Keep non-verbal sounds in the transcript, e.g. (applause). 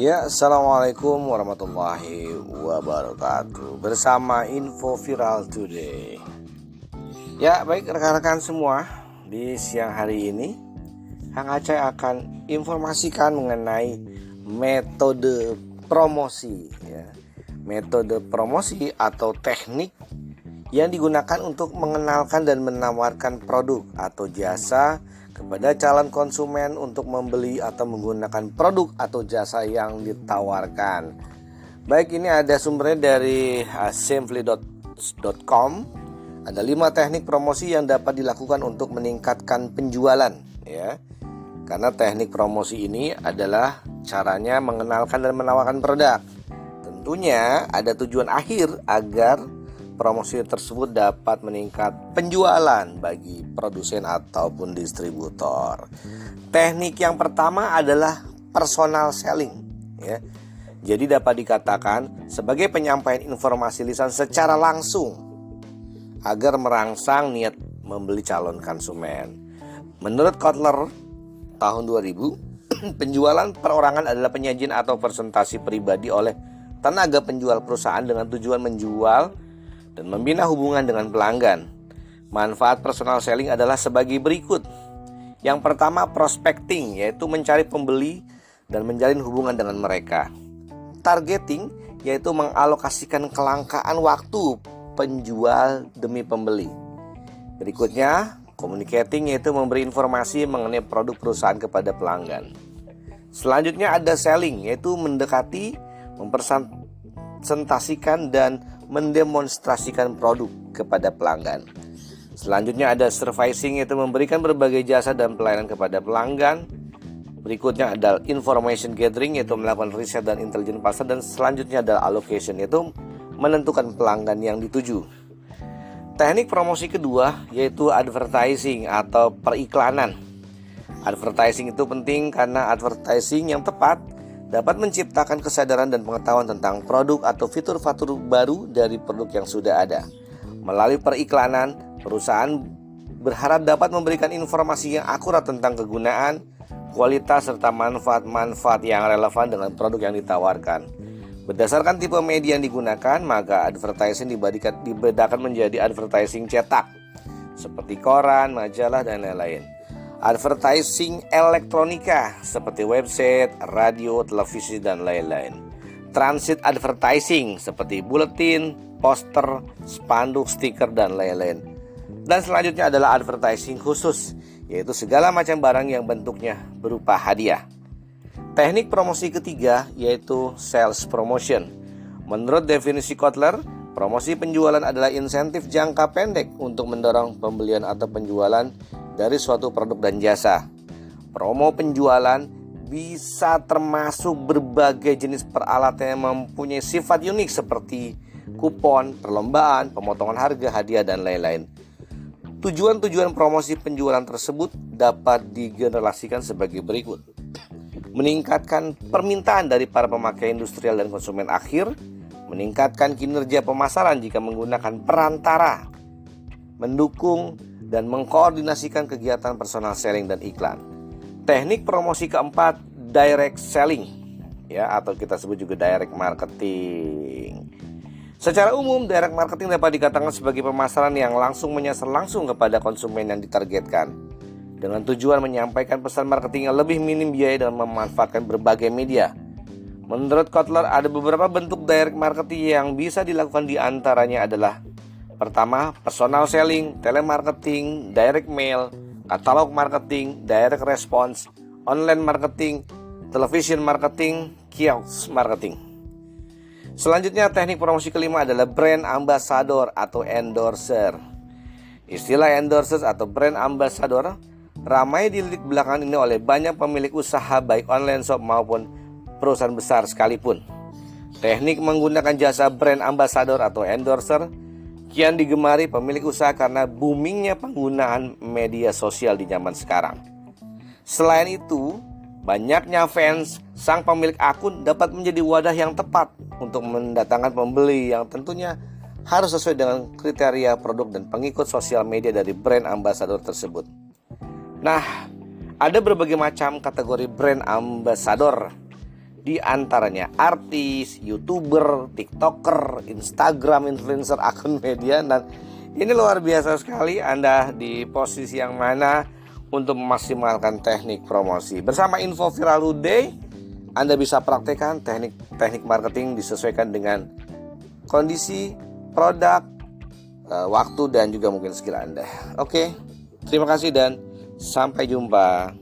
Ya, Assalamualaikum warahmatullahi wabarakatuh Bersama Info Viral Today Ya, baik rekan-rekan semua Di siang hari ini Kang Aceh akan informasikan mengenai metode promosi ya. Metode promosi atau teknik yang digunakan untuk mengenalkan dan menawarkan produk atau jasa kepada calon konsumen untuk membeli atau menggunakan produk atau jasa yang ditawarkan. Baik, ini ada sumbernya dari uh, simply.com. Ada lima teknik promosi yang dapat dilakukan untuk meningkatkan penjualan, ya. Karena teknik promosi ini adalah caranya mengenalkan dan menawarkan produk. Tentunya ada tujuan akhir agar promosi tersebut dapat meningkat penjualan bagi produsen ataupun distributor. Teknik yang pertama adalah personal selling ya. Jadi dapat dikatakan sebagai penyampaian informasi lisan secara langsung agar merangsang niat membeli calon konsumen. Menurut Kotler tahun 2000, (clears throat) penjualan perorangan adalah penyajian atau presentasi pribadi oleh tenaga penjual perusahaan dengan tujuan menjual dan membina hubungan dengan pelanggan. Manfaat personal selling adalah sebagai berikut. Yang pertama, prospecting, yaitu mencari pembeli dan menjalin hubungan dengan mereka. Targeting, yaitu mengalokasikan kelangkaan waktu penjual demi pembeli. Berikutnya, communicating, yaitu memberi informasi mengenai produk perusahaan kepada pelanggan. Selanjutnya ada selling, yaitu mendekati, mempresentasikan dan mendemonstrasikan produk kepada pelanggan. Selanjutnya ada servicing yaitu memberikan berbagai jasa dan pelayanan kepada pelanggan. Berikutnya adalah information gathering yaitu melakukan riset dan intelijen pasar dan selanjutnya adalah allocation yaitu menentukan pelanggan yang dituju. Teknik promosi kedua yaitu advertising atau periklanan. Advertising itu penting karena advertising yang tepat dapat menciptakan kesadaran dan pengetahuan tentang produk atau fitur-fitur baru dari produk yang sudah ada. Melalui periklanan, perusahaan berharap dapat memberikan informasi yang akurat tentang kegunaan, kualitas, serta manfaat-manfaat yang relevan dengan produk yang ditawarkan. Berdasarkan tipe media yang digunakan, maka advertising dibedakan menjadi advertising cetak, seperti koran, majalah, dan lain-lain advertising elektronika seperti website, radio, televisi, dan lain-lain. Transit advertising seperti buletin, poster, spanduk, stiker, dan lain-lain. Dan selanjutnya adalah advertising khusus, yaitu segala macam barang yang bentuknya berupa hadiah. Teknik promosi ketiga yaitu sales promotion. Menurut definisi Kotler, promosi penjualan adalah insentif jangka pendek untuk mendorong pembelian atau penjualan dari suatu produk dan jasa. Promo penjualan bisa termasuk berbagai jenis peralatan yang mempunyai sifat unik seperti kupon, perlombaan, pemotongan harga, hadiah, dan lain-lain. Tujuan-tujuan promosi penjualan tersebut dapat digenerasikan sebagai berikut. Meningkatkan permintaan dari para pemakai industrial dan konsumen akhir, meningkatkan kinerja pemasaran jika menggunakan perantara, mendukung dan mengkoordinasikan kegiatan personal selling dan iklan. Teknik promosi keempat, direct selling ya atau kita sebut juga direct marketing. Secara umum, direct marketing dapat dikatakan sebagai pemasaran yang langsung menyasar langsung kepada konsumen yang ditargetkan dengan tujuan menyampaikan pesan marketing yang lebih minim biaya dan memanfaatkan berbagai media. Menurut Kotler, ada beberapa bentuk direct marketing yang bisa dilakukan di antaranya adalah Pertama, personal selling, telemarketing, direct mail, katalog marketing, direct response, online marketing, television marketing, kiosk marketing. Selanjutnya, teknik promosi kelima adalah brand ambassador atau endorser. Istilah endorser atau brand ambassador ramai dilirik belakangan ini oleh banyak pemilik usaha baik online shop maupun perusahaan besar sekalipun. Teknik menggunakan jasa brand ambassador atau endorser kian digemari pemilik usaha karena boomingnya penggunaan media sosial di zaman sekarang. Selain itu, banyaknya fans sang pemilik akun dapat menjadi wadah yang tepat untuk mendatangkan pembeli yang tentunya harus sesuai dengan kriteria produk dan pengikut sosial media dari brand ambassador tersebut. Nah, ada berbagai macam kategori brand ambassador di antaranya artis, youtuber, tiktoker, instagram, influencer, (laughs) akun media dan ini luar biasa sekali Anda di posisi yang mana untuk memaksimalkan teknik promosi. Bersama Info Viral Day, Anda bisa praktekkan teknik-teknik marketing disesuaikan dengan kondisi, produk, eh, waktu dan juga mungkin skill Anda. Oke, terima kasih dan sampai jumpa.